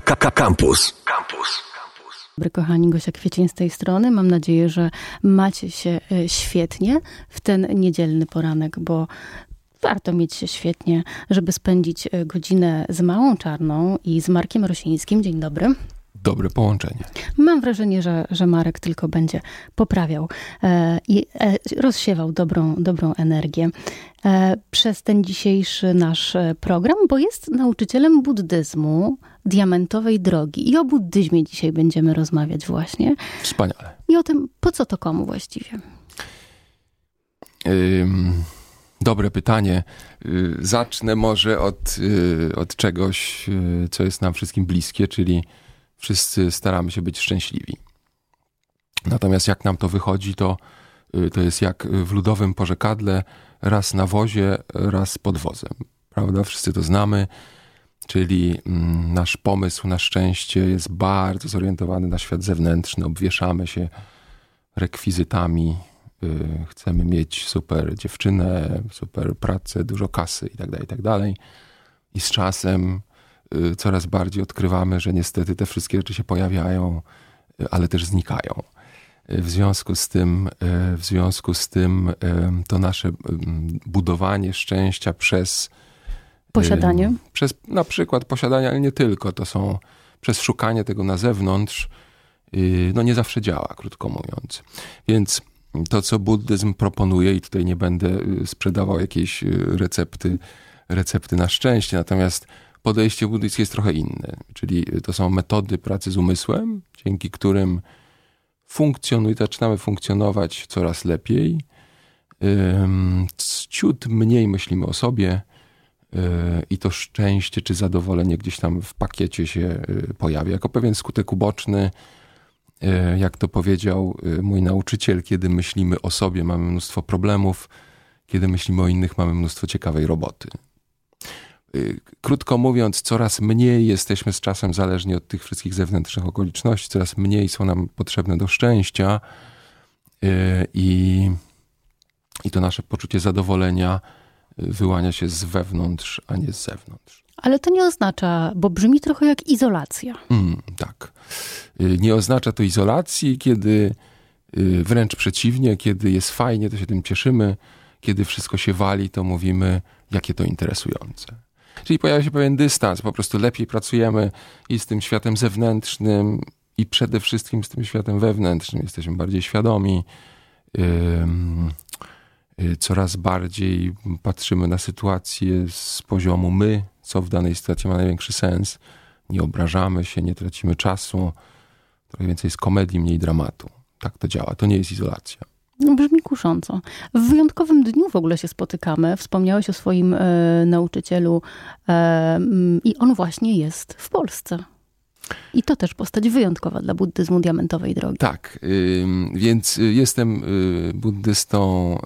Campus. Campus. Dobry kochani, Gosia Kwiecień z tej strony. Mam nadzieję, że macie się e, świetnie w ten niedzielny poranek, bo warto mieć się świetnie, żeby spędzić e, godzinę z Małą Czarną i z Markiem Rosińskim. Dzień dobry. Dobre połączenie. Mam wrażenie, że, że Marek tylko będzie poprawiał e, i e, rozsiewał dobrą, dobrą energię e, przez ten dzisiejszy nasz program, bo jest nauczycielem buddyzmu, diamentowej drogi. I o buddyzmie dzisiaj będziemy rozmawiać właśnie. Wspaniale. I o tym, po co to komu właściwie? Ym, dobre pytanie. Y, zacznę może od, y, od czegoś, y, co jest nam wszystkim bliskie, czyli wszyscy staramy się być szczęśliwi. Natomiast jak nam to wychodzi, to, to jest jak w ludowym porzekadle, raz na wozie, raz pod wozem. Prawda? Wszyscy to znamy. Czyli mm, nasz pomysł na szczęście jest bardzo zorientowany na świat zewnętrzny. Obwieszamy się rekwizytami. Chcemy mieć super dziewczynę, super pracę, dużo kasy itd., tak itd. Tak I z czasem Y, coraz bardziej odkrywamy, że niestety te wszystkie rzeczy się pojawiają, y, ale też znikają. Y, w związku z tym, w związku z tym to nasze budowanie szczęścia przez posiadanie, przez na przykład posiadanie, ale nie tylko, to są przez szukanie tego na zewnątrz, no nie zawsze działa, krótko mówiąc. Więc to, co buddyzm proponuje, i tutaj nie będę sprzedawał jakiejś recepty, recepty na szczęście, natomiast podejście buddyjskie jest trochę inne. Czyli to są metody pracy z umysłem, dzięki którym funkcjonuje, zaczynamy funkcjonować coraz lepiej. Ciut mniej myślimy o sobie yy, i to szczęście czy zadowolenie gdzieś tam w pakiecie się yy, pojawia. Jako pewien skutek uboczny, yy, jak to powiedział mój nauczyciel, kiedy myślimy o sobie, mamy mnóstwo problemów, kiedy myślimy o innych, mamy mnóstwo ciekawej roboty. Y, krótko mówiąc, coraz mniej jesteśmy z czasem zależni od tych wszystkich zewnętrznych okoliczności, coraz mniej są nam potrzebne do szczęścia y, i, i to nasze poczucie zadowolenia y, wyłania się z wewnątrz, a nie z zewnątrz. Ale to nie oznacza, bo brzmi trochę jak izolacja. Mm, tak. Nie oznacza to izolacji, kiedy wręcz przeciwnie, kiedy jest fajnie, to się tym cieszymy, kiedy wszystko się wali, to mówimy, jakie to interesujące. Czyli pojawia się pewien dystans, po prostu lepiej pracujemy i z tym światem zewnętrznym, i przede wszystkim z tym światem wewnętrznym. Jesteśmy bardziej świadomi. Y, coraz bardziej patrzymy na sytuację z poziomu my, co w danej sytuacji ma największy sens. Nie obrażamy się, nie tracimy czasu. Trochę więcej jest komedii, mniej dramatu. Tak to działa. To nie jest izolacja. No, brzmi kusząco. W wyjątkowym dniu w ogóle się spotykamy. Wspomniałeś o swoim e, nauczycielu e, i on właśnie jest w Polsce. I to też postać wyjątkowa dla buddyzmu diamentowej drogi. Tak, y, więc jestem y, buddystą.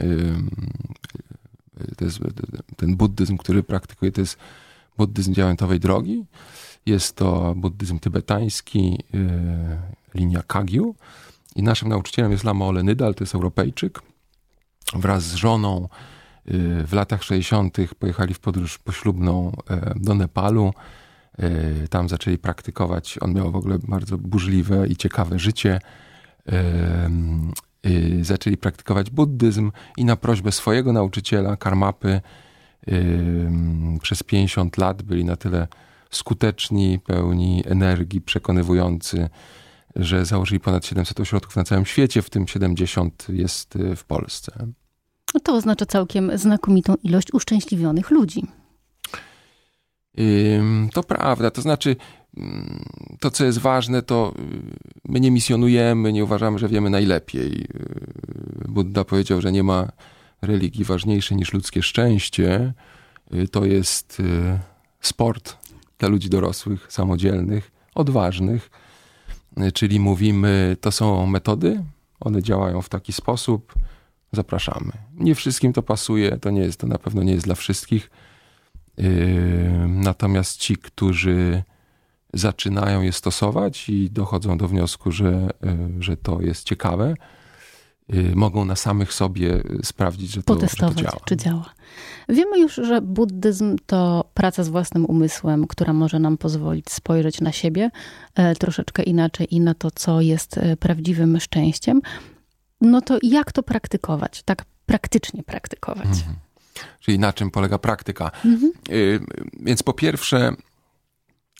Y, jest, ten buddyzm, który praktykuję, to jest buddyzm diamentowej drogi. Jest to buddyzm tybetański, linia Kagyu. I naszym nauczycielem jest Lama Olenydal, to jest Europejczyk. Wraz z żoną y, w latach 60. pojechali w podróż poślubną e, do Nepalu. E, tam zaczęli praktykować. On miał w ogóle bardzo burzliwe i ciekawe życie. E, y, zaczęli praktykować buddyzm i na prośbę swojego nauczyciela, Karmapy, przez 50 lat byli na tyle skuteczni, pełni energii, przekonywujący że założyli ponad 700 ośrodków na całym świecie, w tym 70 jest y, w Polsce. No to oznacza całkiem znakomitą ilość uszczęśliwionych ludzi. To prawda, to znaczy to, co jest ważne, to y, my nie misjonujemy, nie uważamy, że wiemy najlepiej. Y, Buddha powiedział, że nie ma religii ważniejszej niż ludzkie szczęście. To jest sport dla ludzi dorosłych, samodzielnych, odważnych czyli mówimy, to są metody, one działają w taki sposób, zapraszamy. Nie wszystkim to pasuje, to, nie jest, to na pewno nie jest dla wszystkich. Yy, natomiast ci, którzy zaczynają je stosować i dochodzą do wniosku, że, yy, że to jest ciekawe, mogą na samych sobie sprawdzić, że to, Potestować, że to działa. czy działa. Wiemy już, że buddyzm to praca z własnym umysłem, która może nam pozwolić spojrzeć na siebie e, troszeczkę inaczej i na to, co jest e, prawdziwym szczęściem. No to jak to praktykować? Tak praktycznie praktykować. Mhm. Czyli na czym polega praktyka? Mhm. Y, więc po pierwsze,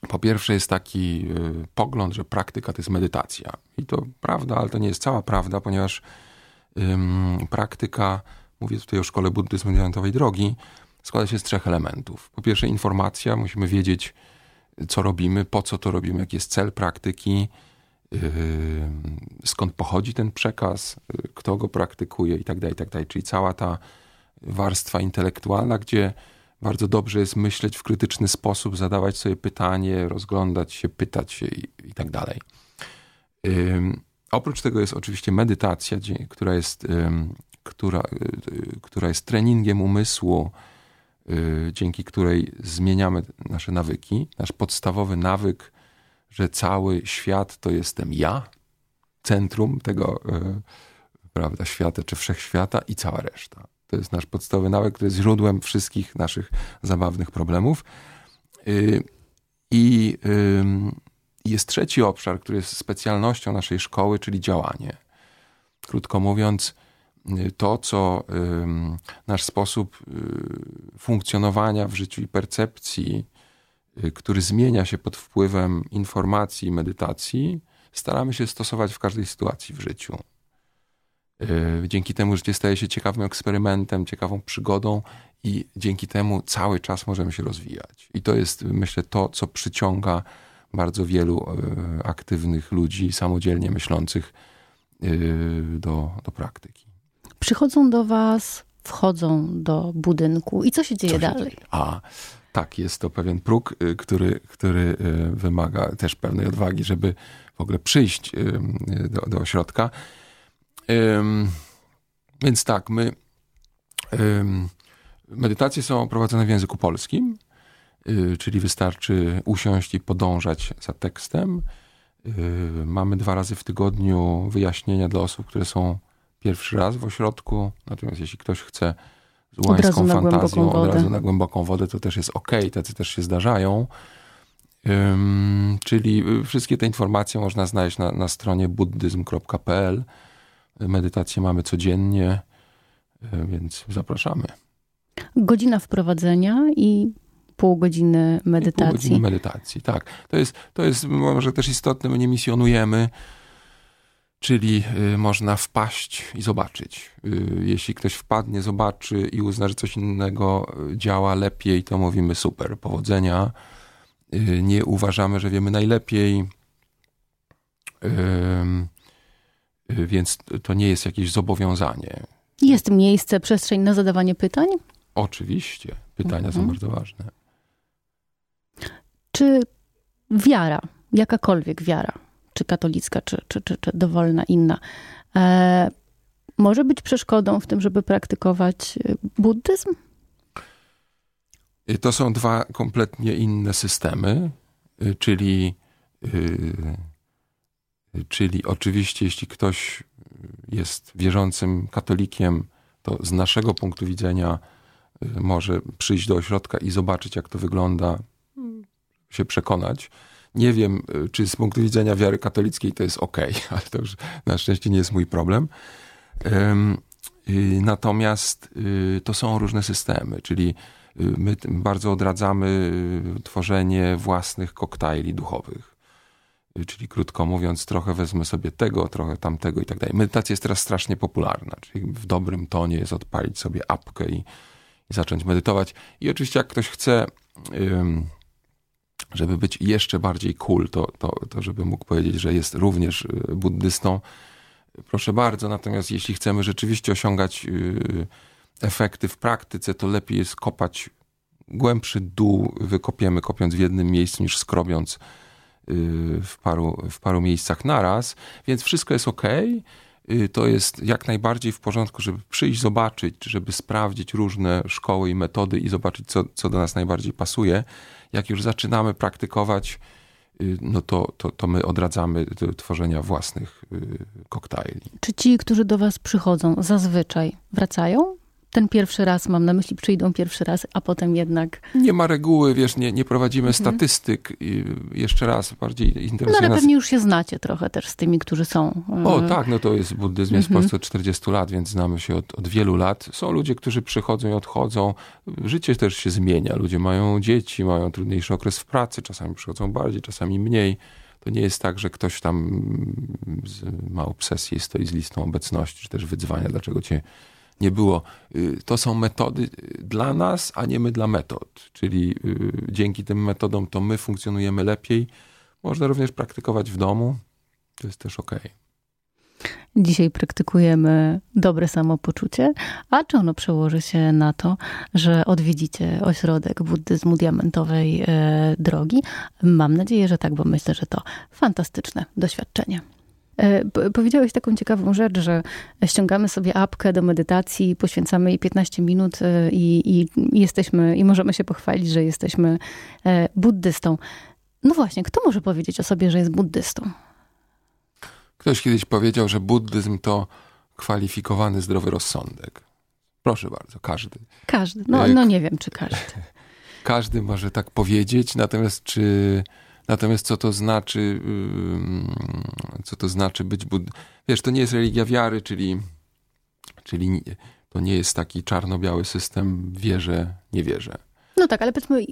po pierwsze jest taki y, pogląd, że praktyka to jest medytacja. I to prawda, ale to nie jest cała prawda, ponieważ praktyka, mówię tutaj o szkole buddyzmu diamentowej drogi, składa się z trzech elementów. Po pierwsze informacja, musimy wiedzieć, co robimy, po co to robimy, jaki jest cel praktyki, skąd pochodzi ten przekaz, kto go praktykuje i tak dalej, tak. Czyli cała ta warstwa intelektualna, gdzie bardzo dobrze jest myśleć w krytyczny sposób, zadawać sobie pytanie, rozglądać się, pytać się i, i tak dalej. Oprócz tego jest oczywiście medytacja, która jest, która, y, która jest treningiem umysłu, y, dzięki której zmieniamy nasze nawyki. Nasz podstawowy nawyk, że cały świat to jestem ja, centrum tego y, prawda, świata czy wszechświata i cała reszta. To jest nasz podstawowy nawyk, który jest źródłem wszystkich naszych zabawnych problemów. I jest trzeci obszar, który jest specjalnością naszej szkoły, czyli działanie. Krótko mówiąc, to, co nasz sposób y, funkcjonowania w życiu i percepcji, y, który zmienia się pod wpływem informacji i medytacji, staramy się stosować w każdej sytuacji w życiu. Y, dzięki temu życie staje się ciekawym eksperymentem, ciekawą przygodą i dzięki temu cały czas możemy się rozwijać. I to jest, myślę, to, co przyciąga bardzo wielu e, aktywnych ludzi, samodzielnie myślących e, do, do praktyki. Przychodzą do Was, wchodzą do budynku i co się dzieje co się dalej? Dzieje? A, tak, jest to pewien próg, e, który, który wymaga też pewnej odwagi, żeby w ogóle przyjść do, do ośrodka. Więc tak, my medytacje są prowadzone w języku polskim. Y, czyli wystarczy usiąść i podążać za tekstem. Y, mamy dwa razy w tygodniu wyjaśnienia dla osób, które są pierwszy raz w ośrodku. Natomiast jeśli ktoś chce z łańską fantazją od razu na głęboką wodę, to też jest ok, tacy też się zdarzają. czyli y, wszystkie te informacje można znaleźć na, na stronie buddyzm.pl. Medytacje mamy codziennie, więc zapraszamy. Godzina wprowadzenia i pół godziny medytacji. Pół godziny medytacji, tak. To jest, to jest może też istotne, my nie misjonujemy, czyli y, można wpaść i zobaczyć. Y, jeśli ktoś wpadnie, zobaczy i uzna, że coś innego y, działa lepiej, to mówimy super, powodzenia. Nie uważamy, że wiemy najlepiej, więc to nie jest jakieś zobowiązanie. Jest miejsce, przestrzeń na zadawanie pytań? Oczywiście. Pytania mhm. są bardzo ważne. Czy wiara, jakakolwiek wiara, czy katolicka, czy, czy, czy, czy dowolna inna, e, może być przeszkodą w tym, żeby praktykować e, buddyzm? To są dwa kompletnie inne systemy, e, czyli, czyli oczywiście, jeśli ktoś jest wierzącym katolikiem, to z naszego punktu widzenia może przyjść do ośrodka i zobaczyć, jak to wygląda się przekonać. Nie wiem, y, czy z punktu widzenia wiary katolickiej to jest ok, ale to już na szczęście nie jest mój problem. Y, natomiast y, to są różne systemy, czyli my bardzo odradzamy tworzenie własnych koktajli duchowych. Czyli krótko mówiąc, trochę wezmę sobie tego, trochę tamtego i tak dalej. Medytacja jest teraz strasznie popularna, czyli w dobrym tonie jest odpalić sobie apkę i, i zacząć medytować. I oczywiście, jak ktoś chce żeby być jeszcze bardziej cool, to, to, to żeby mógł powiedzieć, że jest również y, buddystą. Proszę bardzo, natomiast jeśli chcemy rzeczywiście osiągać y, efekty w praktyce, to lepiej jest kopać głębszy dół, wykopiemy kopiąc w jednym miejscu niż skrobiąc y, w paru, w paru miejscach naraz, więc wszystko jest ok. To jest jak najbardziej w porządku, żeby przyjść, zobaczyć, żeby sprawdzić różne szkoły i metody i zobaczyć, co, co do nas najbardziej pasuje jak już zaczynamy praktykować, no to, to, to my odradzamy tworzenia własnych koktajli. Czy ci, którzy do was przychodzą, zazwyczaj wracają? Ten pierwszy raz, mam na myśli, przyjdą pierwszy raz, a potem jednak... Nie ma reguły, wiesz, nie, nie prowadzimy mhm. statystyk. I jeszcze raz, bardziej interesuje No ale nas... pewnie już się znacie trochę też z tymi, którzy są. O e, tak, no to jest buddyzm jest mhm. w Polsce od 40 lat, więc znamy się od, od wielu lat. Są ludzie, którzy przychodzą i odchodzą. Życie też się zmienia. Ludzie mają dzieci, mają trudniejszy okres w pracy, czasami przychodzą bardziej, czasami mniej. To nie jest tak, że ktoś tam ma obsesję i stoi z listą obecności, czy też wyzwania, dlaczego cię nie było. Y, to są metody dla nas, a nie my dla metod. Czyli y, dzięki tym metodom to my funkcjonujemy lepiej. Można również praktykować w domu. To jest też ok. Dzisiaj praktykujemy dobre samopoczucie, a czy ono przełoży się na to, że odwiedzicie ośrodek buddyzmu diamentowej e, drogi? Mam nadzieję, że tak, bo myślę, że to fantastyczne doświadczenie. E, powiedziałeś taką ciekawą rzecz, że ściągamy sobie apkę do medytacji, poświęcamy jej 15 minut e, i, i, jesteśmy, i możemy się pochwalić, że jesteśmy e, buddystą. No właśnie, kto może powiedzieć o sobie, że jest buddystą? Ktoś kiedyś powiedział, że buddyzm to kwalifikowany zdrowy rozsądek. Proszę bardzo, każdy. Każdy. No, no nie wiem, czy każdy. Każdy może tak powiedzieć, natomiast czy Natomiast co to znaczy, co to znaczy być bud... Wiesz, to nie jest religia wiary, czyli, czyli to nie jest taki czarno-biały system wierzę, nie wierzę. No tak, ale powiedzmy,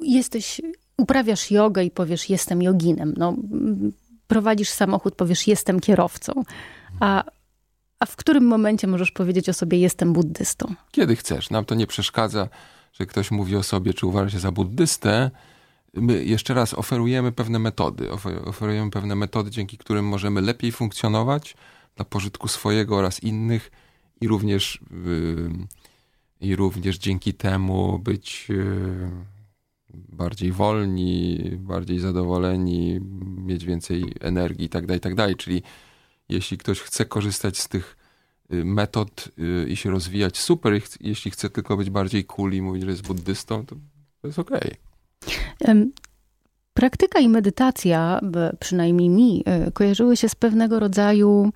jesteś, uprawiasz jogę i powiesz jestem joginem. No, prowadzisz samochód, powiesz jestem kierowcą. A, a w którym momencie możesz powiedzieć o sobie jestem buddystą? Kiedy chcesz. Nam to nie przeszkadza, że ktoś mówi o sobie, czy uważa się za buddystę, my jeszcze raz oferujemy pewne metody. Oferujemy pewne metody, dzięki którym możemy lepiej funkcjonować dla pożytku swojego oraz innych i również, yy, i również dzięki temu być yy, bardziej wolni, bardziej zadowoleni, mieć więcej energii itd., tak itd. Tak Czyli jeśli ktoś chce korzystać z tych y, metod yy, i się rozwijać, super. Jeśli chce tylko być bardziej cool i mówić, że jest buddystą, to, to jest okej. Okay. Praktyka i medytacja, przynajmniej mi, e, kojarzyły się z pewnego rodzaju,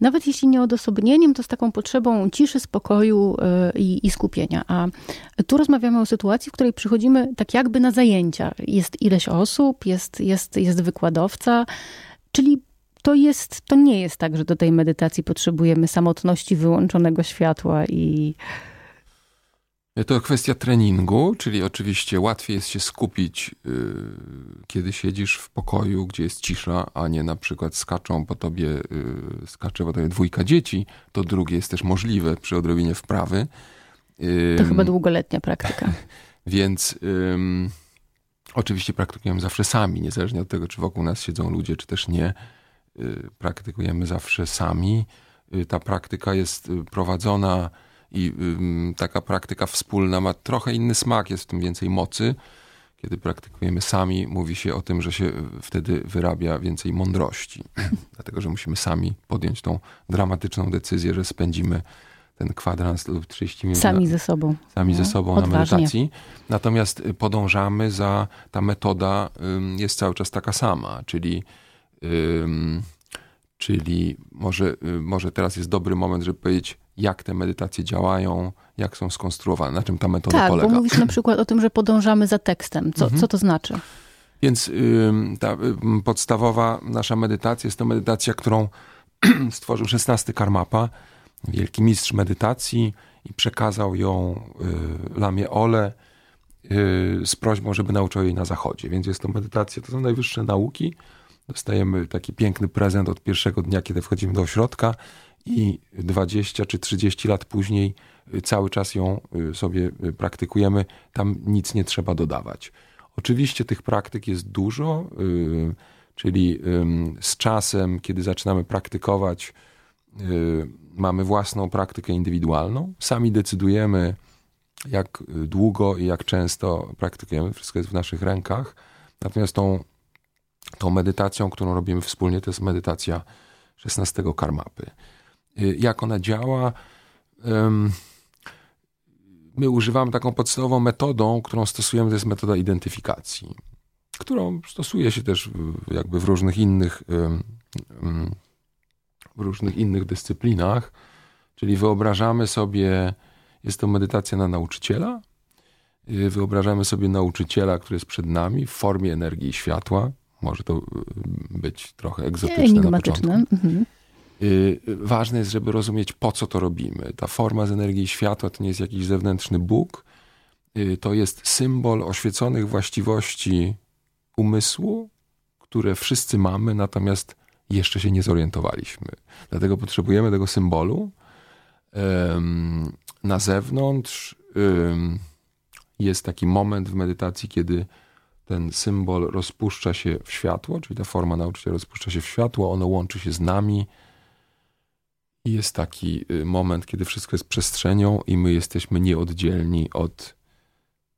nawet jeśli nie odosobnieniem, to z taką potrzebą ciszy, spokoju e, i, i, skupienia. A tu rozmawiamy o sytuacji, w której przychodzimy tak jakby na zajęcia. Jest ileś osób, jest, jest, jest wykładowca, czyli to, jest, to nie jest tak, że do tej medytacji potrzebujemy samotności, wyłączonego światła i to kwestia treningu, czyli oczywiście łatwiej jest się skupić, yy, kiedy siedzisz w pokoju, gdzie jest cisza, a nie na przykład skaczą po tobie, yy, skacze po tobie dwójka dzieci. To drugie jest też możliwe przy odrobinie wprawy. Yy, to chyba długoletnia praktyka. Więc oczywiście praktykujemy zawsze sami, niezależnie od tego, czy wokół nas siedzą ludzie, czy też nie. Y, praktykujemy zawsze sami. Y, ta praktyka jest y, prowadzona i taka praktyka wspólna ma trochę inny smak, jest w tym więcej mocy. Kiedy praktykujemy sami, mówi się o tym, że się wtedy wyrabia więcej mądrości, dlatego że musimy sami podjąć tą dramatyczną decyzję, że spędzimy ten kwadrans lub 30 minut. Sami na, ze sobą. Sami no, ze sobą odważnie. na medytacji. Natomiast y, podążamy za, ta metoda jest cały czas taka sama, czyli, czyli może, y, może teraz jest dobry moment, żeby powiedzieć, jak te medytacje działają, jak są skonstruowane, na czym ta metoda tak, polega. Tak, bo mówisz na przykład o tym, że podążamy za tekstem. Co, mhm. co to znaczy? Więc ta podstawowa nasza medytacja jest to medytacja, którą stworzył XVI Karmapa, wielki mistrz medytacji i przekazał ją y, Lamie Ole y, z prośbą, żeby nauczył jej na zachodzie. Więc jest to medytacja, to są najwyższe nauki. Dostajemy taki piękny prezent od pierwszego dnia, kiedy wchodzimy do ośrodka i 20 czy 30 lat później y, cały czas ją y, sobie y, praktykujemy, tam nic nie trzeba dodawać. Oczywiście tych praktyk jest dużo, czyli z czasem, kiedy zaczynamy praktykować, mamy własną praktykę indywidualną. Sami decydujemy, jak długo i jak często praktykujemy. Wszystko jest w naszych rękach. Natomiast tą, tą medytacją, którą robimy wspólnie, to jest medytacja 16 karmapy. Y, jak ona działa. My używamy taką podstawową metodą, którą stosujemy, to jest metoda identyfikacji. którą stosuje się też jakby w różnych innych, w różnych innych dyscyplinach. Czyli wyobrażamy sobie, jest to medytacja na nauczyciela. Y, wyobrażamy sobie nauczyciela, który jest przed nami w formie energii światła. Może to być trochę egzotyczne na początku. Mhm. Y, ważne jest, żeby rozumieć, po co to robimy. Ta forma z energii światła to nie jest jakiś zewnętrzny Bóg, y, to jest symbol oświeconych właściwości umysłu, które wszyscy mamy, natomiast jeszcze się nie zorientowaliśmy. Dlatego potrzebujemy tego symbolu. Na zewnątrz jest taki moment w medytacji, kiedy ten symbol rozpuszcza się w światło, czyli ta forma nauczyciela rozpuszcza się w światło, ono łączy się z nami. I jest taki y, moment, kiedy wszystko jest przestrzenią i my jesteśmy nieoddzielni od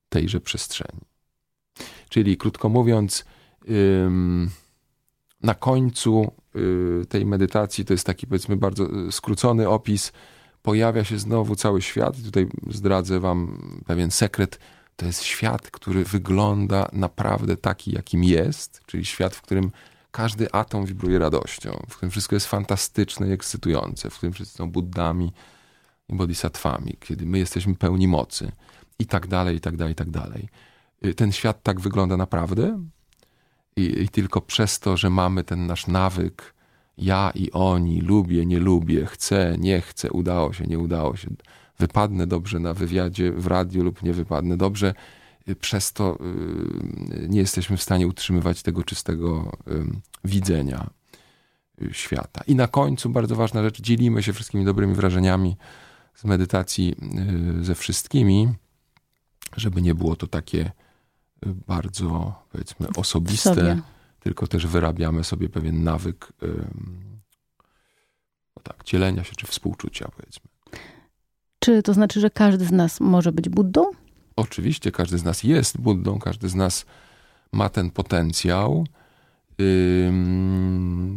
tejże przestrzeni. Czyli krótko mówiąc, na końcu y, tej medytacji, to jest taki powiedzmy bardzo y, skrócony opis, pojawia się znowu cały świat. I tutaj zdradzę wam pewien sekret. To jest świat, który wygląda naprawdę taki, jakim jest, czyli świat, w którym każdy atom wibruje radością, w którym wszystko jest fantastyczne i ekscytujące, w którym wszyscy są buddami i bodhisatwami, kiedy my jesteśmy pełni mocy i tak dalej, i tak dalej, i tak dalej. Y, ten świat tak wygląda naprawdę i, i tylko przez to, że mamy ten nasz nawyk ja i oni, lubię, nie lubię, chcę, nie chcę, udało się, nie udało się, wypadnę dobrze na wywiadzie w radiu lub nie wypadnę dobrze, przez to y, nie jesteśmy w stanie utrzymywać tego czystego widzenia świata. I na końcu bardzo ważna rzecz, dzielimy się wszystkimi dobrymi wrażeniami z medytacji ze wszystkimi, żeby nie było to takie bardzo, powiedzmy, osobiste, tylko też wyrabiamy sobie pewien nawyk no tak, dzielenia się czy współczucia, powiedzmy. Czy to znaczy, że każdy z nas może być Buddą? Oczywiście, każdy z nas jest Buddą, każdy z nas ma ten potencjał.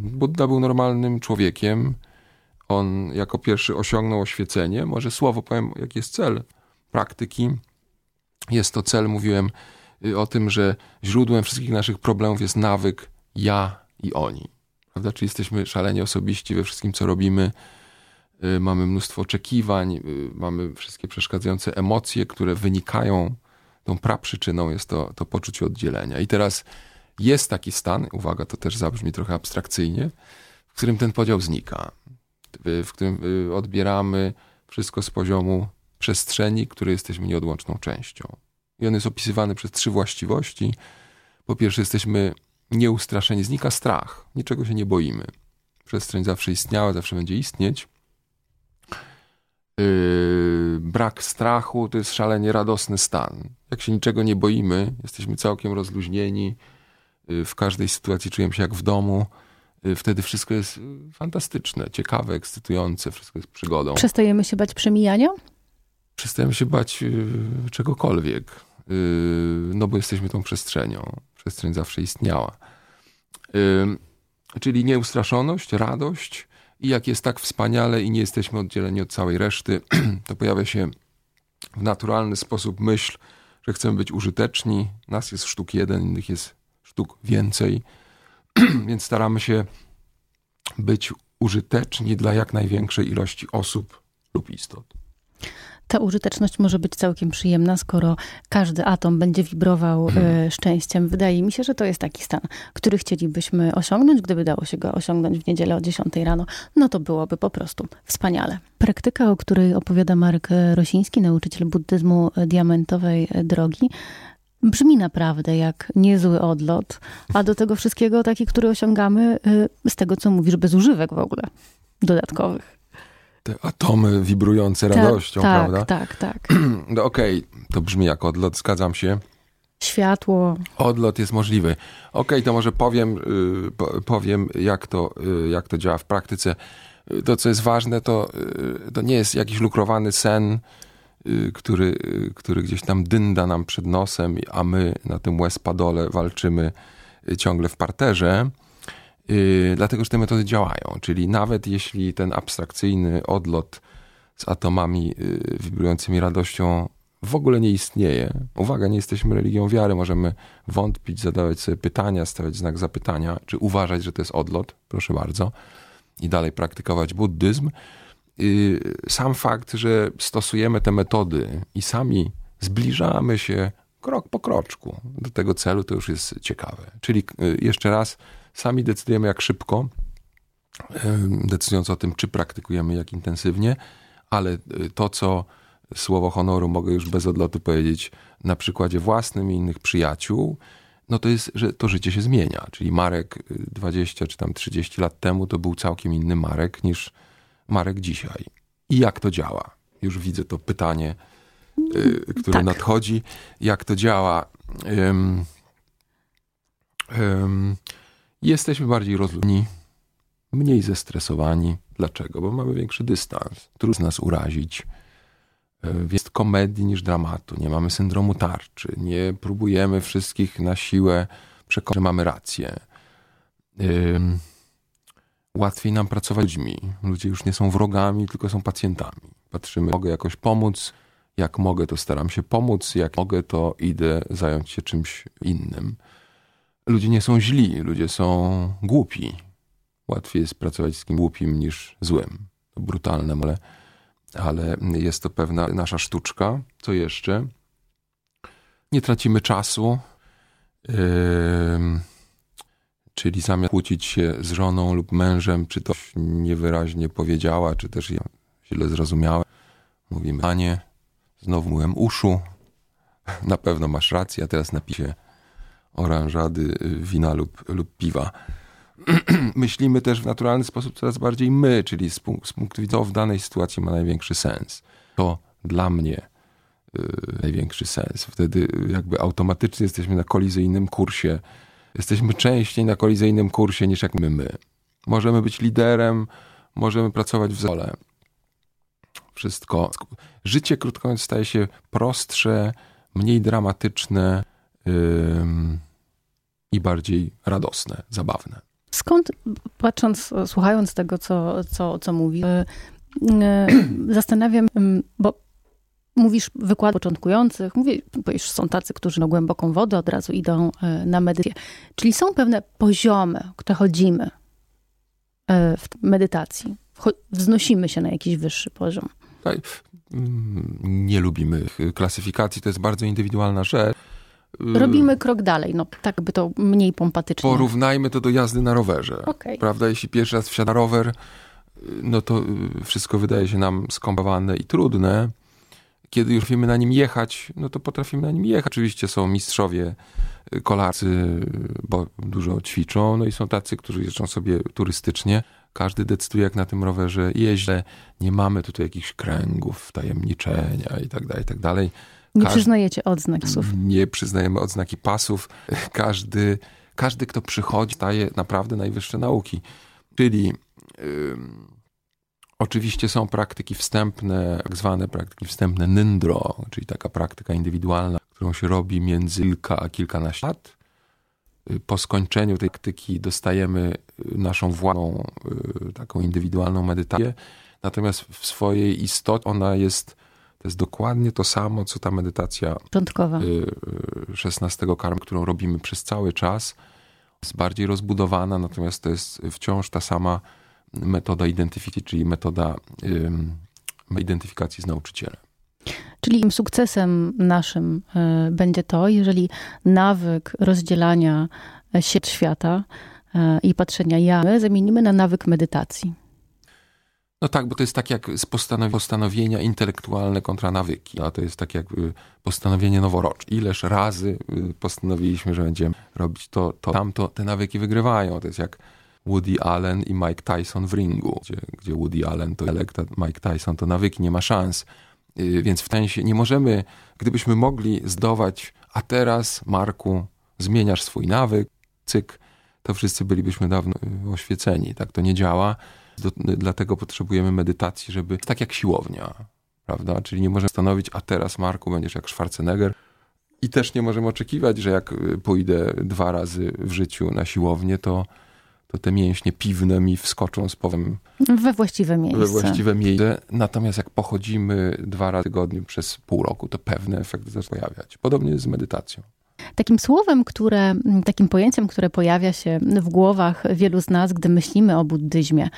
Buddha był normalnym człowiekiem. On jako pierwszy osiągnął oświecenie. Może słowo powiem, jaki jest cel praktyki. Jest to cel, mówiłem, Y, o tym, że źródłem wszystkich naszych problemów jest nawyk ja i oni. Prawda? Czyli jesteśmy szalenie osobiści we wszystkim, co robimy. Y, mamy mnóstwo oczekiwań, y, mamy wszystkie przeszkadzające emocje, które wynikają, tą praprzyczyną jest to, to poczucie oddzielenia. I teraz jest taki stan, uwaga, to też zabrzmi trochę abstrakcyjnie, w którym ten podział znika, w którym odbieramy wszystko z poziomu przestrzeni, której jesteśmy nieodłączną częścią. I on jest opisywany przez trzy właściwości. Po pierwsze, jesteśmy nieustraszeni, znika strach, niczego się nie boimy. Przestrzeń zawsze istniała, zawsze będzie istnieć. Yy, brak strachu to jest szalenie radosny stan. Jak się niczego nie boimy, jesteśmy całkiem rozluźnieni, yy, w każdej sytuacji czujemy się jak w domu. Yy, wtedy wszystko jest fantastyczne, ciekawe, ekscytujące, wszystko jest przygodą. Przestajemy się bać przemijania? przestajemy się bać yy, czegokolwiek, no bo jesteśmy tą przestrzenią. Przestrzeń zawsze istniała. Czyli nieustraszoność, radość i jak jest tak wspaniale i nie jesteśmy oddzieleni od całej reszty, to pojawia się w naturalny sposób myśl, że chcemy być użyteczni. Nas jest sztuk jeden, innych jest sztuk więcej, więc staramy się być użyteczni dla jak największej ilości osób lub istot ta użyteczność może być całkiem przyjemna, skoro każdy atom będzie wibrował hmm. szczęściem. Wydaje mi się, że to jest taki stan, który chcielibyśmy osiągnąć. Gdyby dało się go osiągnąć w niedzielę o 10 rano, no to byłoby po prostu wspaniale. Praktyka, o której opowiada Marek Rosiński, nauczyciel buddyzmu diamentowej drogi, brzmi naprawdę jak niezły odlot, a do tego wszystkiego taki, który osiągamy y, z tego, co mówisz, bez używek w ogóle dodatkowych te atomy wibrujące Ta, radością, tak, prawda? Tak, tak, No okej, okay, to brzmi jak odlot, zgadzam się. Światło. Odlot jest możliwy. Okej, okay, to może powiem, y, powiem jak, to, y, jak to działa w praktyce. Y, to, co jest ważne, to, to nie jest jakiś lukrowany sen, który, który gdzieś tam dynda nam przed nosem, a my na tym łez-padole walczymy ciągle w parterze Yy, dlatego że te metody działają. Czyli nawet jeśli ten abstrakcyjny odlot z atomami yy, wibrującymi radością w ogóle nie istnieje. Uwaga, nie jesteśmy religią wiary, możemy wątpić, zadawać sobie pytania, stawiać znak zapytania, czy uważać, że to jest odlot, proszę bardzo, i dalej praktykować buddyzm. Y, sam fakt, że stosujemy te metody i sami zbliżamy się krok po kroczku do tego celu, to już jest ciekawe. Czyli y, jeszcze raz, sami decydujemy jak szybko, y, decydując o tym, czy praktykujemy, jak intensywnie, ale to, co słowo honoru mogę już bez odlotu powiedzieć na przykładzie własnym i innych przyjaciół, no to jest, że to życie się zmienia. Czyli Marek 20 czy tam 30 lat temu to był całkiem inny Marek niż Marek dzisiaj. I jak to działa? Już widzę to pytanie, y, które tak. nadchodzi. Jak to działa? Um, jesteśmy bardziej rozludni, mniej zestresowani. Dlaczego? Bo mamy większy dystans. Trudno nas urazić. Jest komedii niż dramatu. Nie mamy syndromu tarczy. Nie próbujemy wszystkich na siłę przekonać, że mamy rację. Łatwiej nam pracować z ludźmi. Ludzie już nie są wrogami, tylko są pacjentami. Patrzymy, mogę jakoś pomóc. Jak mogę, to staram się pomóc. Jak mogę, to idę zająć się czymś innym. Ludzie nie są źli, ludzie są głupi. Łatwiej jest pracować z kim głupim niż złym. To brutalne, ale ale jest to pewna nasza sztuczka. Co jeszcze? Nie tracimy czasu. Yy, czyli zamiast kłócić się z żoną lub mężem, czy to niewyraźnie powiedziała, czy też ja źle zrozumiałem, mówimy, panie, znowu mówiłem uszu, na pewno masz rację, a teraz napisie oranżady, wina lub, lub piwa. myślimy też w naturalny sposób coraz bardziej my, czyli z, punk z punktu widzenia w danej sytuacji ma największy sens. To dla mnie y, największy sens. Wtedy jakby automatycznie jesteśmy na kolizyjnym kursie. Jesteśmy częściej na kolizyjnym kursie niż jak my my. Możemy być liderem, możemy pracować w zole. Wszystko. Życie, krótko mówiąc, staje się prostsze, mniej dramatyczne yy, i bardziej radosne, zabawne. Skąd, patrząc, słuchając tego, co, co, co mówi, e, e, zastanawiam, bo mówisz wykład początkujących, mówisz, są tacy, którzy na głęboką wodę od razu idą e, na medytację. Czyli są pewne poziomy, które chodzimy w medytacji. Wznosimy się na jakiś wyższy poziom. Tak, mm, nie lubimy klasyfikacji, to jest bardzo indywidualna rzecz. Y, Robimy krok dalej, no tak by to mniej pompatycznie. Porównajmy to do jazdy na rowerze. Okay. Prawda, jeśli pierwszy raz wsiada rower, y, no to y, wszystko wydaje się nam skomplikowane i trudne. Kiedy już wiemy na nim jechać, no to potrafimy na nim jechać. Oczywiście są mistrzowie kolarcy, bo dużo ćwiczą, no i są tacy, którzy jeżdżą sobie turystycznie. Każdy decyduje, jak na tym rowerze jeździ. Nie mamy tutaj jakichś kręgów, tajemniczenia i tak dalej, i tak dalej. Nie przyznajecie odznak pasów. Nie przyznajemy odznaki pasów. Każdy, każdy kto przychodzi, daje naprawdę najwyższe nauki. Czyli yy, oczywiście są praktyki wstępne, tak zwane praktyki wstępne nyndro, czyli taka praktyka indywidualna, którą się robi między kilka a kilkanaście lat. Y, po skończeniu tej praktyki dostajemy y, naszą własną, yy, taką indywidualną medytację. Natomiast w swojej istocie ona jest to jest dokładnie to samo, co ta medytacja początkowa 16 y, y, karm, którą robimy przez cały czas. Jest bardziej rozbudowana, natomiast to jest wciąż ta sama metoda identyfikacji, czyli metoda identyfikacji z nauczycielem. Czyli sukcesem naszym y, będzie to, jeżeli nawyk rozdzielania się świata i patrzenia ja zamienimy na nawyk medytacji. No tak, bo to jest tak jak postanowienia intelektualne kontra nawyki. A to jest tak jak y, postanowienie noworoczne. Ileż razy y, postanowiliśmy, że będziemy robić to, to, tamto, te nawyki wygrywają. To jest jak Woody Allen i Mike Tyson w ringu, gdzie, gdzie Woody Allen to elekt, Mike Tyson to nawyki, nie ma szans. Y, więc w sensie nie możemy, gdybyśmy mogli zdować, a teraz, Marku, zmieniasz swój nawyk, cyk, to wszyscy bylibyśmy dawno oświeceni. Tak to nie działa. Do, dlatego potrzebujemy medytacji, żeby tak jak siłownia, prawda? Czyli nie możemy stanowić, a teraz Marku będziesz jak Schwarzenegger. I też nie możemy oczekiwać, że jak pójdę dwa razy w życiu na siłownię, to, to te mięśnie piwne mi wskoczą z powem We właściwe miejsce. we właściwe miejsce. Natomiast jak pochodzimy dwa razy w tygodniu przez pół roku, to pewne efekty zaczną pojawiać. Podobnie jest z medytacją. Takim słowem, które, takim pojęciem, które pojawia się w głowach wielu z nas, gdy myślimy o buddyzmie,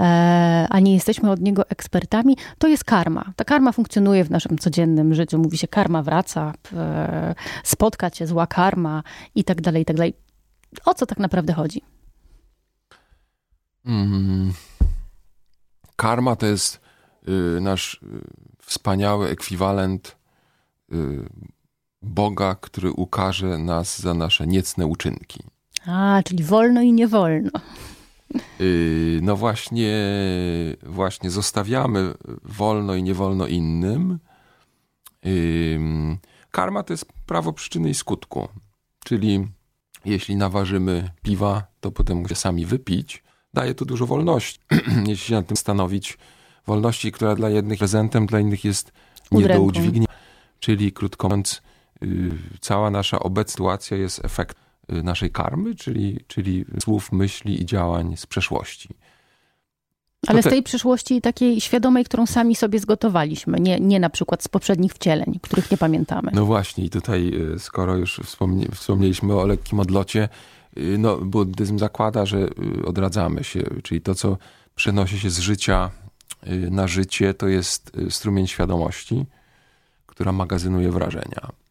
e, a nie jesteśmy od niego ekspertami, to jest karma. Ta karma funkcjonuje w naszym codziennym życiu. Mówi się, karma wraca, e, spotka cię zła karma i tak dalej, i tak dalej. O co tak naprawdę chodzi? Mm. Karma to jest y, nasz y, wspaniały ekwiwalent y, Boga, który ukaże nas za nasze niecne uczynki. A, czyli wolno i nie wolno. Y, No właśnie, właśnie zostawiamy wolno i nie wolno innym. Ym, Karma to jest prawo przyczyny i skutku. Czyli jeśli naważymy piwa, to potem musimy sami wypić. Daje to dużo wolności. jeśli się nad tym stanowić, wolności, która dla jednych prezentem, dla innych jest nie do Udręką. udźwignięcia. Czyli krótko mówiąc, y, cała nasza obecna sytuacja jest efekt y, naszej karmy, czyli, czyli słów, myśli i działań z przeszłości. Ale z tej przyszłości takiej świadomej, którą sami sobie zgotowaliśmy, nie, nie na przykład z poprzednich wcieleń, których nie pamiętamy. No właśnie, i tutaj, y, skoro już wspomnie, wspomnieliśmy o lekkim odlocie, y, no, buddyzm zakłada, że y, odradzamy się, czyli to, co przenosi się z życia y, na życie, to jest y, strumień świadomości, która magazynuje wrażenia.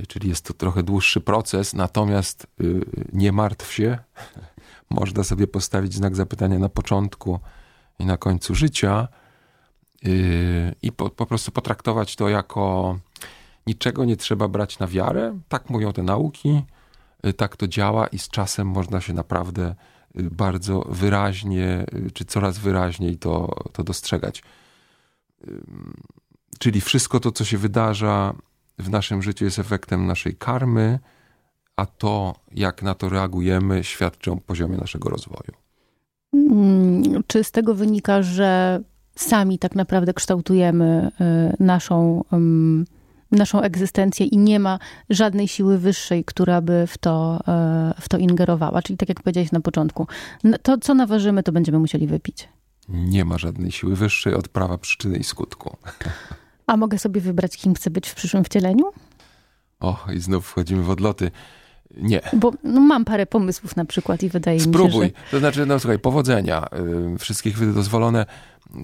Y, Czyli jest to trochę dłuższy proces, natomiast y, nie martw się. Można sobie postawić znak zapytania na początku i na końcu życia yy, i po, po prostu potraktować to jako niczego nie trzeba brać na wiarę. Tak mówią te nauki, yy, tak to działa i z czasem można się naprawdę bardzo wyraźnie, czy coraz wyraźniej to, to dostrzegać. Czyli wszystko to, co się wydarza w naszym życiu, jest efektem naszej karmy, a to, jak na to reagujemy, świadczy o poziomie naszego rozwoju. Mm, Czy z tego wynika, że sami tak naprawdę kształtujemy y, naszą, naszą egzystencję i nie ma żadnej siły wyższej, która by w to, y, w to ingerowała? Czyli tak jak powiedziałeś na początku, to co naważymy, to będziemy musieli wypić. Nie ma żadnej siły wyższej od prawa przyczyny i skutku. A mogę sobie wybrać, kim chcę być w przyszłym wcieleniu? O, i znów wchodzimy w odloty. Nie. Bo no, mam parę pomysłów na przykład i wydaje mi się, Spróbuj. że... To znaczy, no słuchaj, powodzenia. y, Wszystkie chwyty dozwolone.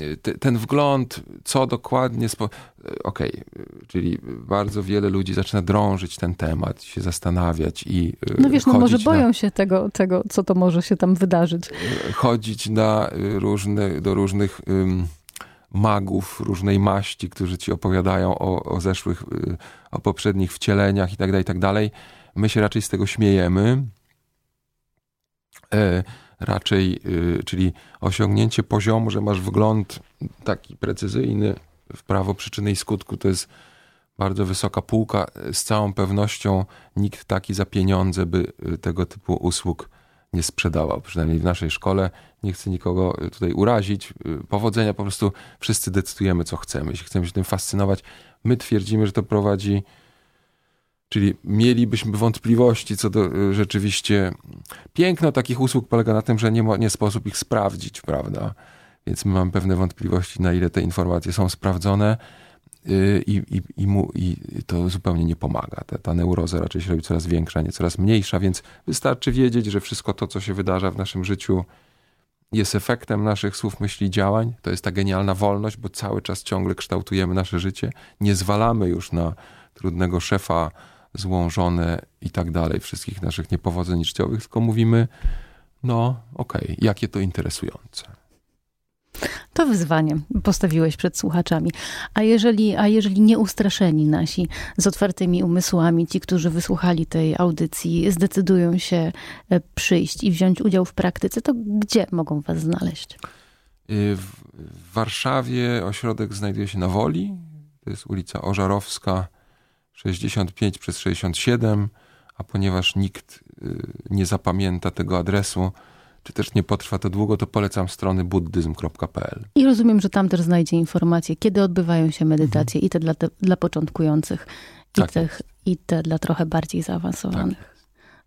Y, te- Ten wgląd, co dokładnie... Spo... y, Okej, y, czyli bardzo wiele ludzi zaczyna drążyć ten temat, się zastanawiać i y, No wiesz, no może na- boją się tego, tego, co to może się tam wydarzyć. chodzić na y, różne, do różnych ym, magów różnej maści, którzy ci opowiadają o, o zeszłych, y, o poprzednich wcieleniach i tak dalej, i tak. My się raczej z tego śmiejemy. E, raczej, y, czyli osiągnięcie poziomu, że masz wgląd taki precyzyjny w prawo przyczyny i skutku, to jest bardzo wysoka półka. Z całą pewnością nikt taki za pieniądze by y, tego typu usług nie sprzedawał. Przynajmniej w naszej szkole. Nie chcę nikogo y, tutaj urazić. Y, Powodzenia po prostu wszyscy decydujemy, co chcemy. Jeśli chcemy się tym fascynować, my twierdzimy, że to prowadzi. Czyli mielibyśmy wątpliwości co do y, rzeczywiście. Piękno takich usług polega na tym, że nie, mo- nie sposób ich sprawdzić, prawda? Więc my mamy pewne wątpliwości, na ile te informacje są sprawdzone i, i, i, mu, i to zupełnie nie pomaga. Ta, ta neuroza raczej się robi coraz większa, nie coraz mniejsza, więc wystarczy wiedzieć, że wszystko to, co się wydarza w naszym życiu, jest efektem naszych słów, myśli, działań. To jest ta genialna wolność, bo cały czas ciągle kształtujemy nasze życie. Nie zwalamy już na trudnego szefa, złą żonę i tak dalej, wszystkich naszych niepowodzeń życiowych, tylko mówimy, no okej, jakie to interesujące. To wyzwanie postawiłeś przed słuchaczami. A jeżeli, a jeżeli nieustraszeni nasi z otwartymi umysłami, ci, którzy wysłuchali tej audycji, zdecydują się e, przyjść i wziąć udział w praktyce, to gdzie mogą was znaleźć? Y, W, Warszawie ośrodek znajduje się na Woli. To jest ulica Ożarowska 65 przez 67, a ponieważ nikt y, nie zapamięta tego adresu, czy też nie potrwa to długo, to polecam strony buddyzm.pl. I rozumiem, że tam też znajdzie informacje, kiedy odbywają się medytacje, i te dla, te dla początkujących, i, Tak te, i te dla trochę bardziej zaawansowanych.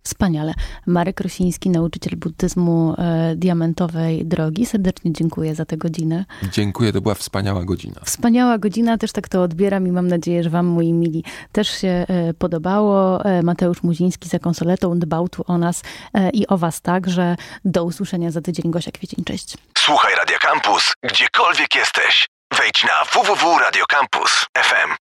Wspaniale. Marek Rosiński, nauczyciel buddyzmu e, Diamentowej Drogi. Serdecznie dziękuję za tę godzinę. Dziękuję, to była wspaniała godzina. Wspaniała godzina, też tak to odbieram i mam nadzieję, że wam, moi mili, też się e, podobało. E, Mateusz Muziński za konsoletą dbał tu o nas e, i o was także. Do usłyszenia za tydzień. Gosia Kwiecień, cześć. Słuchaj Radio Campus, gdziekolwiek jesteś. Wejdź na www.radiocampus.fm.